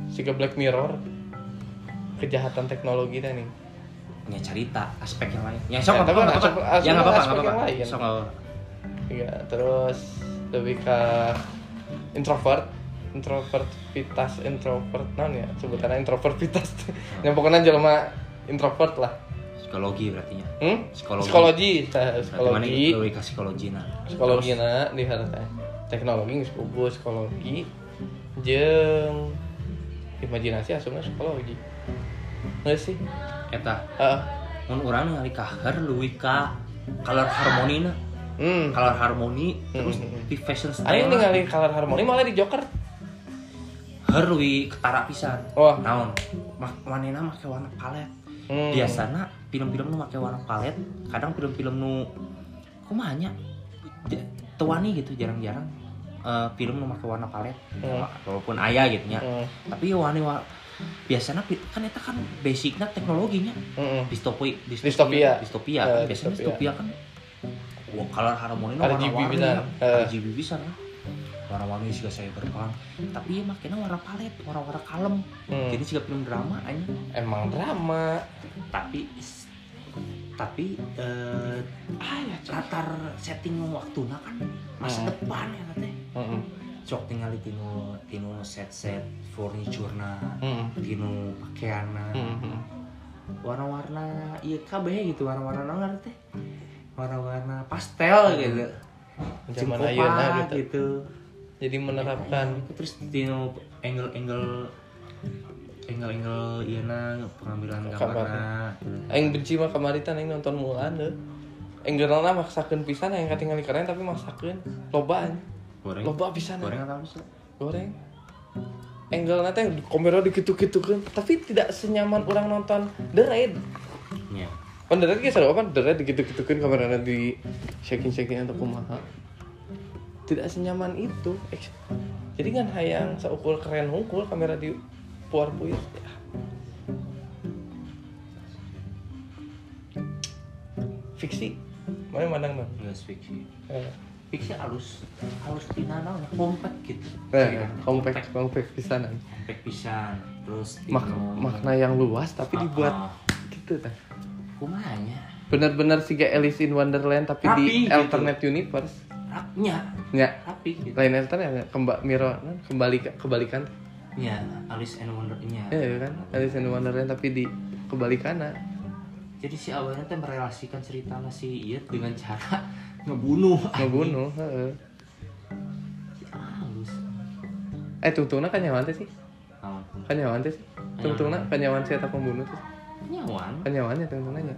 Siga Black Mirror. Kejahatan teknologi teh nih nya cerita aspek yang lain. Ya sok Ya, aspek- apa-apa. Ya nggak apa-apa nggak yang apa-apa. sok. Iya terus Lebih ke Introvert. Introvert Vitas Introvert Naon ya. Sebutannya introvert Vitas Yang pokoknya jelema Introvert lah psikologi berarti ya Hmm? Psikologi. Psikologi, mana psikologi, lebih ke psikologi nah psikologi na di harta teknologi geus puguh psikologi jeung imajinasi asupna psikologi. Nggak sih? eta Heeh. mun urang ningali ka her leuwih ka color harmoni na Hmm. color harmoni terus Hmm. di fashion style Aing ningali color harmoni malah di Joker. leuwih ketara pisan Wah. naon mak manena make warna palet Hmm. biasana film-film nu make warna palet kadang film-film nu kumaha nya j- tewani gitu jarang-jarang eh, film nu make warna palet Hmm. walaupun aya gitu Hmm. tapi wani wa biasanya kan itu kan basicnya teknologinya Heeh. distopia Distopia. distopia Eh, kan biasanya distopia. distopia kan wah color harmoni warna-warni ya. RGB bisa kan warna-warni juga saya berpang tapi ya makanya warna palet warna-warna kalem Hmm. jadi juga film drama aja Emang drama. tapi tapi eh, Ah ya, latar setting waktuna kan masa Hmm. depan ya teh Heeh. cok tinggal tinu tinu set set furniture na Heeh. tinu pakaianna Heeh. warna-warna iya kabeh gitu warna-warna naon teh warna-warna pastel gitu Zaman Cengkopat ayeuna gitu. gitu Jadi menerapkan terus tino angle-angle Engel-engel iya na pengambilan Gambar. gambarna. Aing benci mah kamaritan aing nonton Mulan deh. Aing geurna maksakeun pisan aing katingali keren tapi maksakeun loba. Goreng. Loba pisan. Goreng atau apa sih? Goreng. Angle teh kamera dikitu-kitukeun tapi tidak senyaman orang nonton The Raid. Iya. Kan The Raid ge sarua kan The Raid dikitu-kitukeun kamerana di shaking-shaking atau kumaha. Tidak senyaman itu. Jadi kan hayang seukur keren hungkul kamera di puar puyuh. Ya. Fiksi. Mana mandang bang? Enggak fiksi. Eh, Fiksi halus halus tina naon compact gitu. eh, compact, compact pisanan. Compact pisan. Terus Mak makna yang luas tapi dibuat Ah, ah. gitu tah. kumanya Bener-bener sih kayak Alice in Wonderland tapi Rapi, di gitu. alternate universe. rapnya Ya, rapi gitu. lain alternate kembali miro kembali kebalikan. Ya, Alice and Wondernya. Ya kan, Alice in Wonderland tapi di kebalikan. Jadi si awalnya teh merelasikan cerita si Iya dengan cara ngebunuh. Ngebunuh, heeh. Eh tungtungna kan nyawan teh sih. Naon? Kan nyawan teh sih. Tungtungna kan nyawan si eta pembunuh teh. Nyawan. Kan nyawannya tungtungnanya.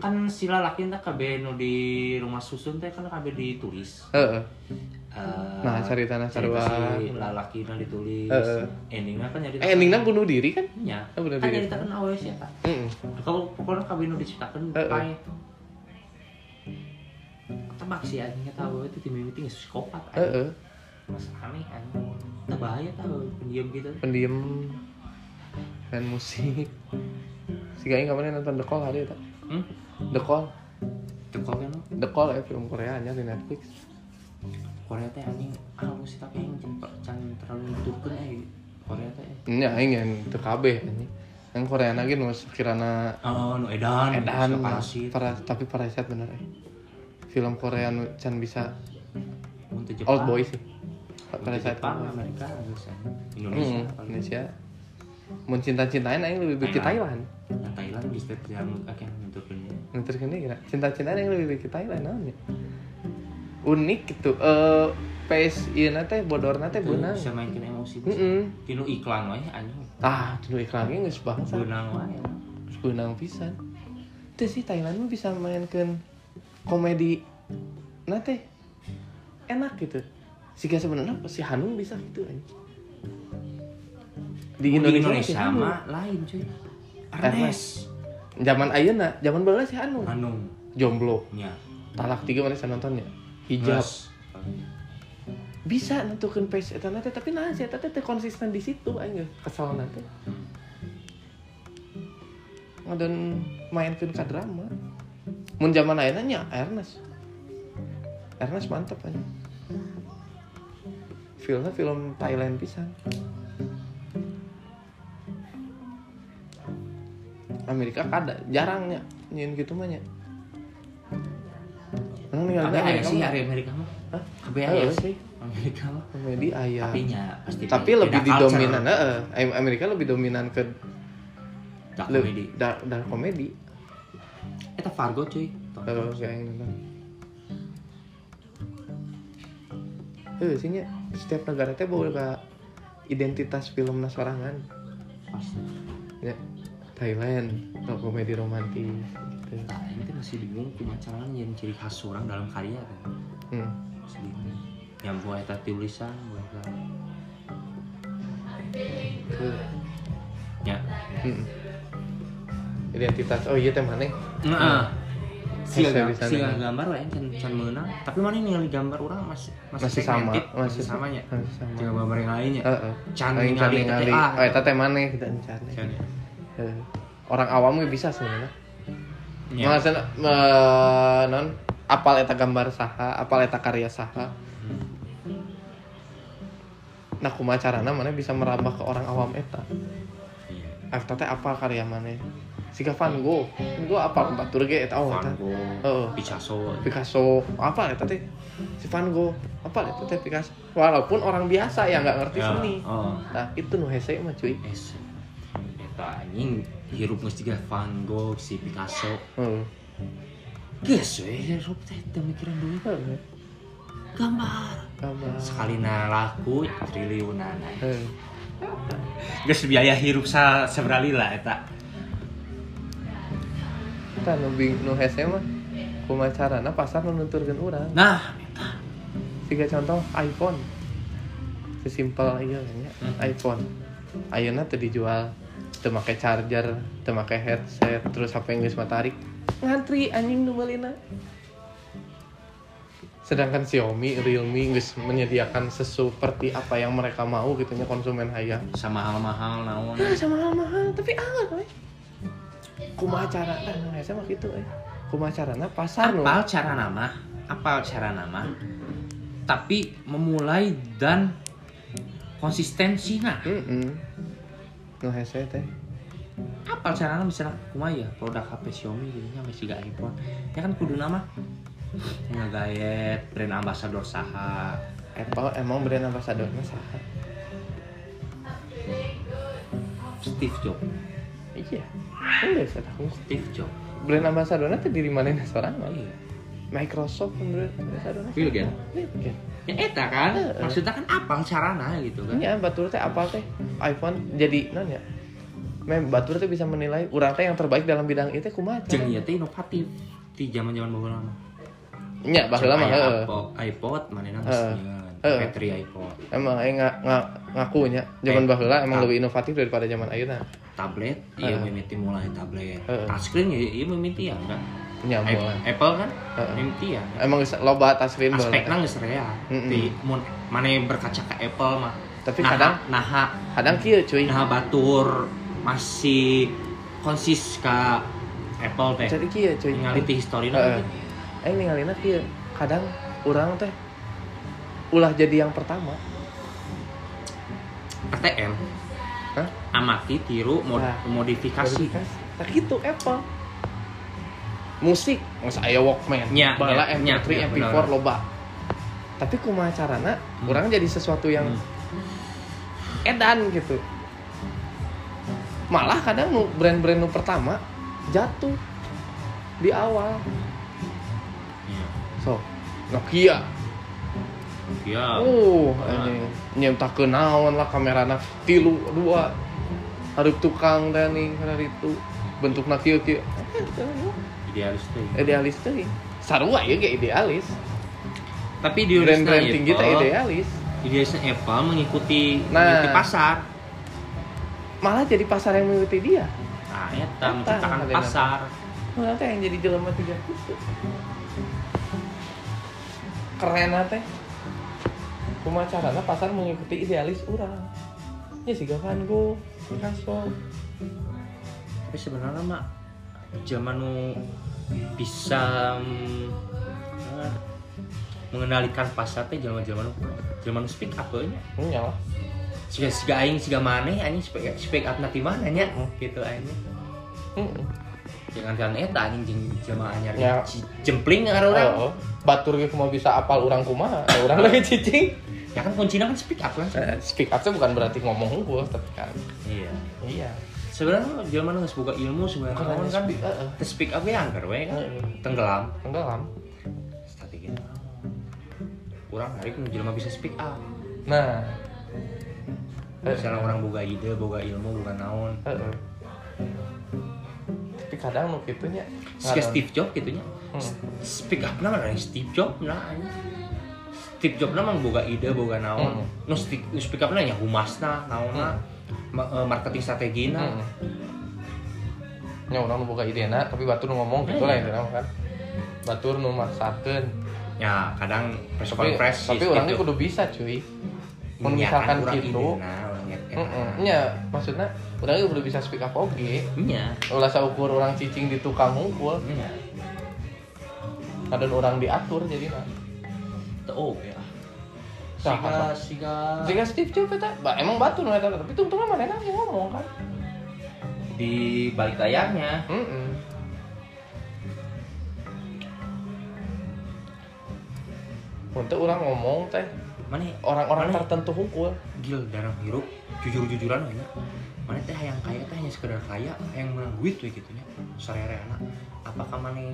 Kan si lalaki kabeh nu di rumah susun teh kan kabeh ditulis. Heeh. Eh, Nah, caritana cerita sarua. si lalaki ditulis. Heeh. Endingnya kan jadi Eh endingnya bunuh diri kan? nya. Oh, bunuh kan diri. nyaritakeun awalnya siapa? Heeh. Kalau pokoknya kabeh nu diciptakeun Heeh. pae. Tebak sih anjingnya tahu itu tim mimiti psikopat. anjing. Heeh. Mas aneh anjing. Itu bahaya tahu pendiam gitu. Pendiam fan musik. Si Gaing kemarin nonton The Call hari itu. Hmm? The Call. Tekok kan The Call ya film Korea nya di Netflix. Korea teh anjing halus sih tapi yang can terlalu nuturkeun eh Korea teh. Nya aing yang teu kabeh anjing. Yang Korea lagi nu kirana Oh, nu edan, edan parasit. para tapi parasit bener eh. Film Korea nu can bisa teu old Jepang. boy sih. Teu Parasit. Jepang, Amerika, Indonesia. Hmm. Indonesia. Mun cinta-cintain aing lebih baik ke Thailand. Nah, Thailand bisa yang akan nuturkeun. Ngeter kene kira cinta-cintaan yang lebih baik ke Thailand naon ya? Unik gitu. Eh PS ieu na teh bodorna teh beunang. Bisa mainkan emosi. Heeh. Tinu iklan wae anjing. Ah, dulu iklan ge geus bangsa. Beunang wae. Geus beunang pisan. Teu sih Thailand mah bisa mainkeun komedi teh enak gitu. Siga sebenarnya si Hanung bisa gitu anjing. Di Indonesia, si Hanung. mah lain cuy. Ernest. Zaman ayeuna, zaman baheula si Hanung. Hanung. Jomblo. Nya. Talak tiga mana saya nontonnya? Hijab. Mas. Bisa nentukeun pace eta teh tapi nah si eta teh teu konsisten di situ geus kesel nanti. Ngadon mainkeun ka drama. Mun zaman ayeuna nya Ernest. Ernest mantep aja. Filmnya film Thailand pisan. Amerika kada jarangnya nyin gitu mah nya. Emang ninggal Tapi aya Amerika sih hari Amerika mah. Hah? Kabeh Aya aya sih. Amerika mah. Komedi aya. Tapi nya pasti Tapi lebih didominan, heeh. Am- Amerika lebih dominan ke Dark comedy. dark, dark comedy. Eta Fargo cuy. Kalau kayak yang nonton. Eh, sih nya, setiap negara teh bawa identitas film sorangan. Pasti. Ya, Thailand, komedi romantis gitu. Nah, ini tuh masih bingung kumacaran yang ciri khas orang dalam karya kan. Hmm. Masih bingung. Yang buat eta tulisan, buat eta. Ya. Hmm. Identitas. Oh iya teh mana? Nah, si Bisa, gam- bisa si nih. gambar wae can can meunang. Tapi mana ningali gambar orang masih Masih sama, masih samanya. Masih sama. Tinggal gambar yang lainnya. Aing ningali can ningali. teh, ah. Oh, eta teh mana kita. Can Orang awam bisa sebenarnya. Ya. Maksudnya eh, non apal eta gambar saha, apal eta karya saha. Nah, kumaha carana mana bisa merambah ke orang awam eta. Iya. Eta teh apal karya mana? Siga Van Gogh. Van Gogh apal batur ge eta oh Van eta. Gogh, Heeh. Picasso. Picasso, apa eta teh? Si Van Gogh, apa eta teh Picasso? Walaupun orang biasa yang nggak ngerti Ya, seni. Oh. Nah, itu nu hese mah cuy. Es. Eta anjing hirup geus tiga Van Gogh, si Picasso. Heeh. Geus we hirup teh teu mikiran duit. Heeh. Gambar. Gambar. Sekali laku triliunan. Heeh. Geus biaya hirup sa seberali lah eta. Tah nu bing nu hese mah kumaha carana pasar nu nunturkeun urang. Nah, Tiga contoh iPhone. Sesimpel Hmm. iPhone. Ayeuna teu dijual teu make charger, teu make headset, terus HP geus matarik. Ngantri anjing nu meulina. Sedangkan Xiaomi, Realme geus menyediakan sesuperti apa yang mereka mau gitu nya konsumen hayang. sama mahal-mahal naon. Nah, sama mahal tapi anget we. Kumaha cara nah hese mah kitu we. Kumaha carana pasar nu. Apal cara nama, apal cara nama. Tapi memulai dan konsistensi nah. Heeh. Nu hese teh. Apal cara nama misalnya kumaha ya produk HP Xiaomi gitu nya masih gak iPhone. Ya kan kudu nama ngegayet brand ambassador saha Apple emang brand ambassadornya saha? Steve Jobs Iya. Enggak saya tahu. Steve Jobs Brand ambassadornya tuh diri mana seorang iya Microsoft brand ambassadornya. Bill Gates Iya, kan? Ya eta kan Heeh. maksudnya kan apal carana gitu kan Iya, batur teh apa teh? iPhone jadi non ya? Mem batur teh bisa menilai urang teh yang terbaik dalam bidang itu kumaha? jeung ieu teh inovatif di zaman-zaman baheula mah Nya, baheula mah heeh. iPod, iPod manehna geus. Petri iPod, Emang aing nga, nga, ngakunya zaman Eh, baheula emang lebih inovatif daripada zaman ayeuna. tablet, iya Heeh. mimiti mulai tablet. Heeh. Touchscreen ya iya mimiti ya kan. Nya Apple, kan Heeh. mimiti ya. Emang geus loba touchscreen baheula. Aspekna geus rea. Mm-mm. Di mana berkaca ke Apple mah. Tapi Naha- kadang- naha Kadang kieu cuy. naha batur masih konsis ke Apple teh. Jadi kieu cuy. Ningali ti history Heeh. Aing ningalina kieu. Kadang urang teh ulah jadi yang pertama. ATM. Hah? Amati tiru mod- Nah, modifikasi. Tak gitu Apple. Musik, nggak aya Walkman, Nya, bala nya, MP3, nya, MP4 benar. loba. Tapi kumaha carana, Hmm. orang jadi sesuatu yang Hmm. edan gitu. Malah kadang nu brand-brand nu pertama jatuh di awal. Iya. So, Nokia. Iya. Uh, Ah. anjing nyemtakeun naon lah kamerana tilu dua. Hareup tukang teh nih kana itu bentukna kieu kieu. Idealis teh. Idealis teh. Sarua ya ge idealis. Tapi di Brand-brand tinggi teh idealis. Idealisnya Apple mengikuti Nah. mengikuti pasar. Malah jadi pasar yang mengikuti dia. Nah, eta Eta menciptakan pasar. Malah teh yang jadi jelema tiga gitu. Keren teh. Kumaha carana pasar mengikuti idealis urang. Ya sih Van Gogh, Picasso. Tapi sebenarnya mah zaman nu bisa mm, eh, mengendalikan pasar teh nu zaman nu speak up nya. Lah. Siga siga aing siga maneh anjing speak speak up nanti mana nya gitu aing. Heeh. Jangan kan eta anjing jeung jamaah anyar Ya. jempling ngaran urang. Oh, batur ge kumaha bisa apal urang kumaha? Da urang lagi cicing. Ya kan kuncinya kan speak up kan. Eh, Speak up tuh bukan berarti ngomong unggul, tapi kan. Iya. Iya. Sebenarnya zaman geus boga ilmu sebenarnya naon hanya kan. speak, speak up we angker we kan. Tenggelam. Tenggelam. Strategi Kurang hari nu jelema bisa speak up. Nah, Misalnya orang boga ide, boga ilmu, boga naon. Tapi kadang nu kitu nya. Steve Jobs gitu nya. Hmm. Speak up nama dari Steve Jobs nah. Steve Jobs nama boga ide, boga naon. Hmm. Nu speak, up nya humasna, naonna, ma- eh, marketing strategina. Hmm. Nya urang nu boga idena, tapi batur ngomong gitu lah intinya kan. Batur nu maksakeun. Ya, kadang press Tapi conference tapi si orangnya kudu bisa cuy. Mun Iya, misalkan kan, gitu. Nya maksudnya orangnya kudu bisa speak up oge. Iya. Ulah saukur orang cicing di tukang ngumpul, Iya. kadang orang diatur jadi nah. Tuh, ya. Siga, siga. Jika Steve Jobs eta, ba, emang batu nu eta tapi tungtungna mana yang ngomong kan. di balik layarnya. Heeh. Untuk orang ngomong teh. Mana orang-orang tertentu hunkul. gil darah hirup jujur jujuran banyak mana teh yang kaya teh hanya sekedar kaya yang menang duit we gitu nya. Sarere anak. Apakah mana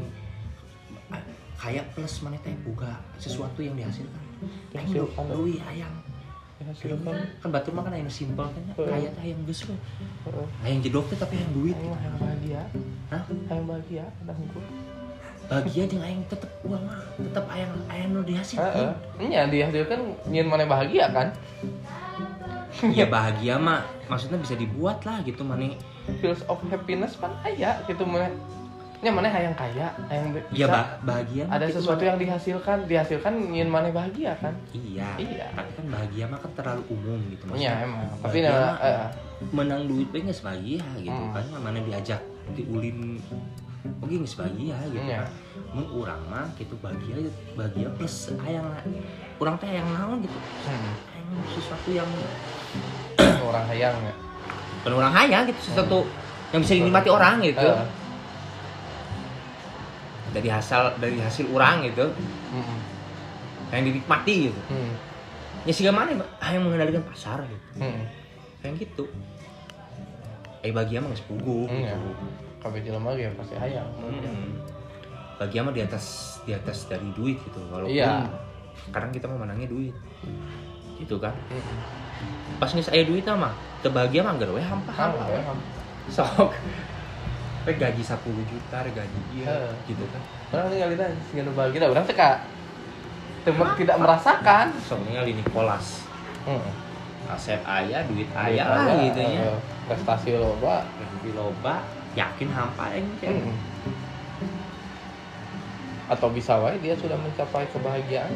kaya plus mana teh boga sesuatu yang dihasilkan aing Dihasilkan. duit ayang dihasilkan kan batur mah kan yang simpel kan ya. Heeh. kaya teh yang geus we yang jedok teh tapi yang duit. Mah yang bahagia. Hah? yang bahagia ada hukum. Bahagia jeung aing tetep uang mah. Tetep ayang ayang nu Heeh. dihasilkan Nya dihasilkan nyin mana bahagia kan? Ya bahagia mah. Maksudnya bisa dibuat lah gitu mana feels of happiness kan aya gitu mana nya mana hayang kaya hayang be- ya bisa. ba- bahagia ada gitu sesuatu yang dihasilkan dihasilkan nyin mana bahagia kan? Iya Iya. tapi kan bahagia mah kan terlalu umum gitu Iya maksudnya emang. Tapi nah, eh, menang duit bae geus bahagia gitu Hmm. kan mana diajak diulin oke geus bahagia gitu Iya. kan. Mun urang mah gitu bahagia bahagia plus ayang urang teh yang naon gitu? Hmm, ayang sesuatu yang orang hayang ya. Bukan orang hayang gitu sesuatu yang bisa dinikmati orang gitu. Eh, dari hasil dari hasil orang gitu. Mm, yang dinikmati gitu. Mm, ya sih mana yang mengendalikan pasar gitu. Mm, kayak gitu. Eh bahagia mah geus puguh mm, ya. gitu kabeh jelema ge pasti hayang Hmm. Bahagia mah di atas di atas dari duit gitu walaupun Iya. sekarang kita mau menangnya duit. Gitu kan? Mm, pas geus aya duit mah teu bahagia mah geus we hampa Hampa, hampa. Sok we gaji 10 juta gaji dia Heeh. gitu kan. Orang tinggal kita segala bahagia orang teka Tem- tidak merasakan. Sok ningali Nicholas Mm. aset aya duit Duit aya lah gitu ya. eh, prestasi loba. Di loba yakin hampa aing teh. Mm. atau bisa wae dia sudah mencapai kebahagiaan.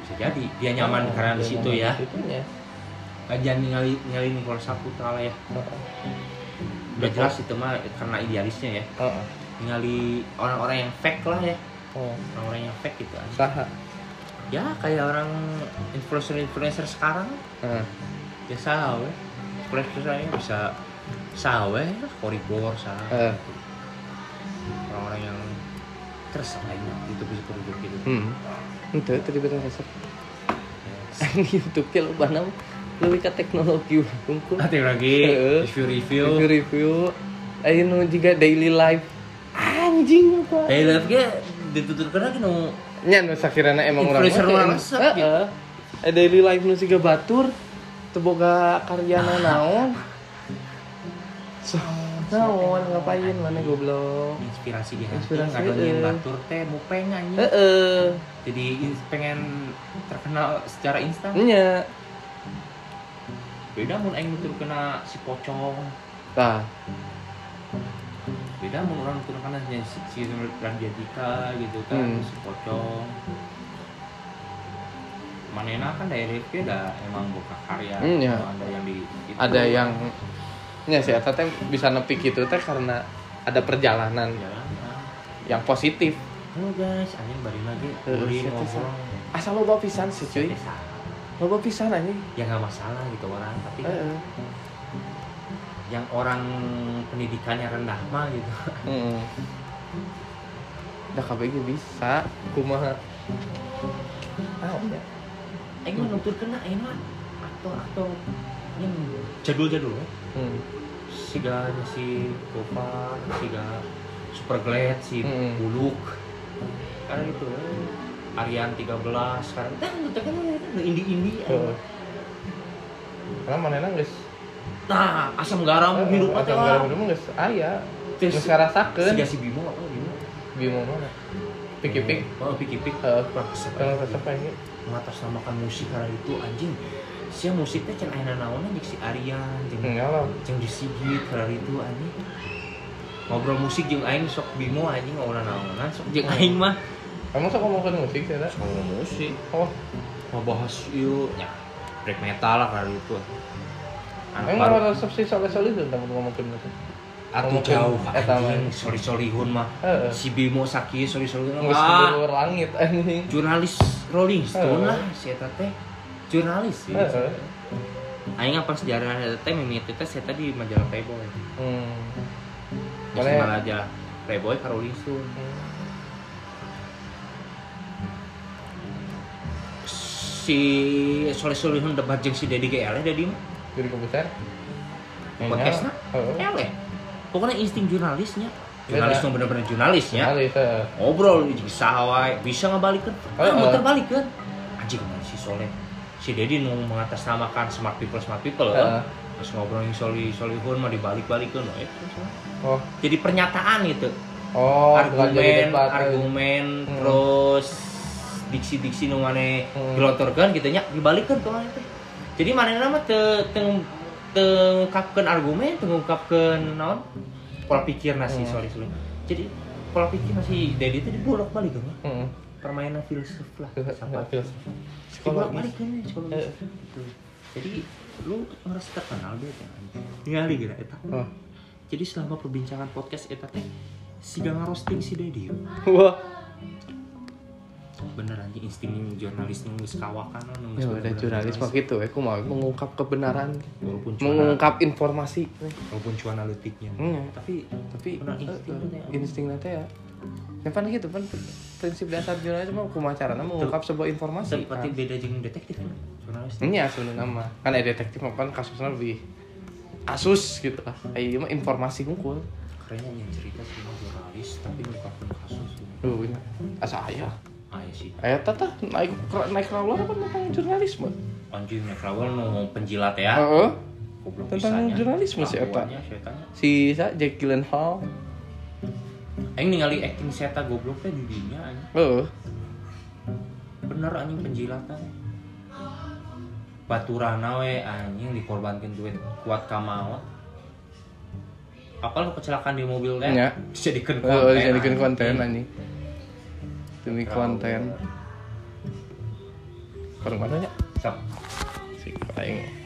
Bisa jadi dia nyaman karena di situ ya. situnya. jangan ningali ningali Nicholas Saputra lah ya udah jelas itu mah karena idealisnya ya. Heeh. ningali orang-orang yang fake lah ya. Oh, orang-orang yang fake gitu saha ya kayak orang influencer-influencer sekarang. Heeh. ya sawe. Influencernya bisa sawe korigor sah Eh. orang-orang yang terus lainnya itu bisa produk gitu. Hmm. Itu tadi betul resep. YouTube lo banam lebih ke teknologi unggul. nanti lagi Heeh. review-review Review review. Ayo nu juga daily life. Anjing apa? Hey, live ge ditutup karena nu Nya nu sakirana emang orang Influencer orang Heeh. Eh, daily life nu siga batur teu boga karyana naon. So, naon ngapain mana goblok. inspirasi dia Inspirasi, ngadonin eh. batur teh mupeng anjing Heeh. jadi pengen terkenal secara instan Nya. Beda mun aing nutur kena si pocong Tah. beda mun orang nutur kena si, si, si Randiadika gitu kan Hmm. si pocong manena kan dari review dah emang buka karya Hmm, ya. ada yang di itu. ada yang ya sih eta teh bisa nepi gitu teh karena ada perjalanan ya, ya. yang positif Halo guys, anjing bari lagi ngobrol. asal loba pisan sih cuy. Loba pisan anjing Ya nggak masalah gitu orang, tapi kan Heeh. yang orang pendidikannya rendah mah gitu. Heeh. Da kabeh ge bisa kumaha ah ya Aing mah nutur kena aing mah aktor-aktor yang jadul-jadul ya. hmm. Siga si Gopar, siga Super Glad, si Hmm. Buluk. Karena itu eh, Aryan 13 sekarang kan kan indie-indie. Heeh. karena manehna geus Nah, asam garam hidup mah teh Asam garam hidup mah geus aya Terus ngarasakeun siga si Bimo apa Bimo? bimo mana? Pik-pik Oh, Wah, kesep. kalau resep ini mengatasnamakan musik karena itu anjing. Sia musiknya can ayeuna naon jeung si Aryan jeung jeung di Sigit karena itu anjing. Ngobrol musik jeung aing sok bimo anjing. Ngobrol naonan sok jeung aing mah kamu sok ngomongin musik sih sok ngomong musik. Oh. Mau bahas yuk ya black metal lah karena itu. Emang baru. ada resep sih soleh tuh tentang ngomongin musik? Ngomongin jauh eta mah. anjing. Sorry sorryhun mah. Si bimo sakit sorry sorryhun Geus ah di luar langit anjing. Jurnalis Rolling Stone lah si eta teh. Jurnalis sih Heeh. Aing apa sejarah eta teh mimiti teh saya di majalah Playboy. Hmm. Di Boleh. majalah Playboy karo Rolling Stone. Si Soleh Solihun debat jeung si Dedi GL Dedi mah Jadi komputer. podcastna Heeh. eleh. Pokoknya insting jurnalisnya. Jurnalis nu bener-bener jurnalisnya. Jurnalis, heeh. Ngobrol bisa wae, bisa ngabalikeun. Heeh. Ah, muter balikeun. Anjing mana si soleh si Dedi nu mengatasnamakan smart people smart people Heeh. terus ngobrolin soli solihun mah dibalik-balikin oh, itu oh jadi pernyataan gitu oh argumen eh. argumen Hmm. terus diksi-diksi nu maneh Hmm. dilotorkeun gitu nya dibalikeun maneh teh jadi maneh nama teu teu tengungkapkeun argumen tengungkapkeun naon pola pikir nasi Hmm. sorry sorry jadi pola pikir nasi Dedi itu dibolak balik kan Hmm. permainan filsuf lah sampai Filsuf. Psikologis. balik kan. Gitu. jadi lu ngerasa terkenal deh kan ningali gitu eta Oh. jadi selama perbincangan podcast eta teh si gak ngerosting si Dedi Wah, bener anjing insting jurnalis nu geus kawakan nu ya udah jurnalis mah gitu ya, aku mau mengungkap kebenaran, walaupun cuana mengungkap informasi. walaupun cuana letiknya Hmm. tapi Tapi eh, insting eh, nanti ya. ya. Yang pan gitu pan prinsip dasar jurnalis mah kumaha carana mengungkap sebuah informasi. seperti beda jeung detektif kan jurnalis Iya sebenarnya mah. Kan ada detektif mah kan kasusnya lebih asus gitu lah. Kayak mah informasi ngumpul. kerennya yang cerita mah jurnalis tapi ngungkapkeun kasus Duh, ini asa aya. Sih Aya tata naik naik rawol apa tentang jurnalisme. anjing Nekrawal nu penjilat ya Heeh. Goblok Tentang jurnalisme si eta. Kelakuannya, si sa Jack Gyllenhaal. Aing ningali acting seta goblok teh di dinya anjing. Heeh. Bener anjing penjilatan. Baturana we anjing dikorbankeun duit kuat ka maot. Apal kecelakaan di mobil teh? Nya. Dijadikeun konten. Jadikan konten anjing. anjing. Demi konten. Bareng mana nya? Sok. Si aing.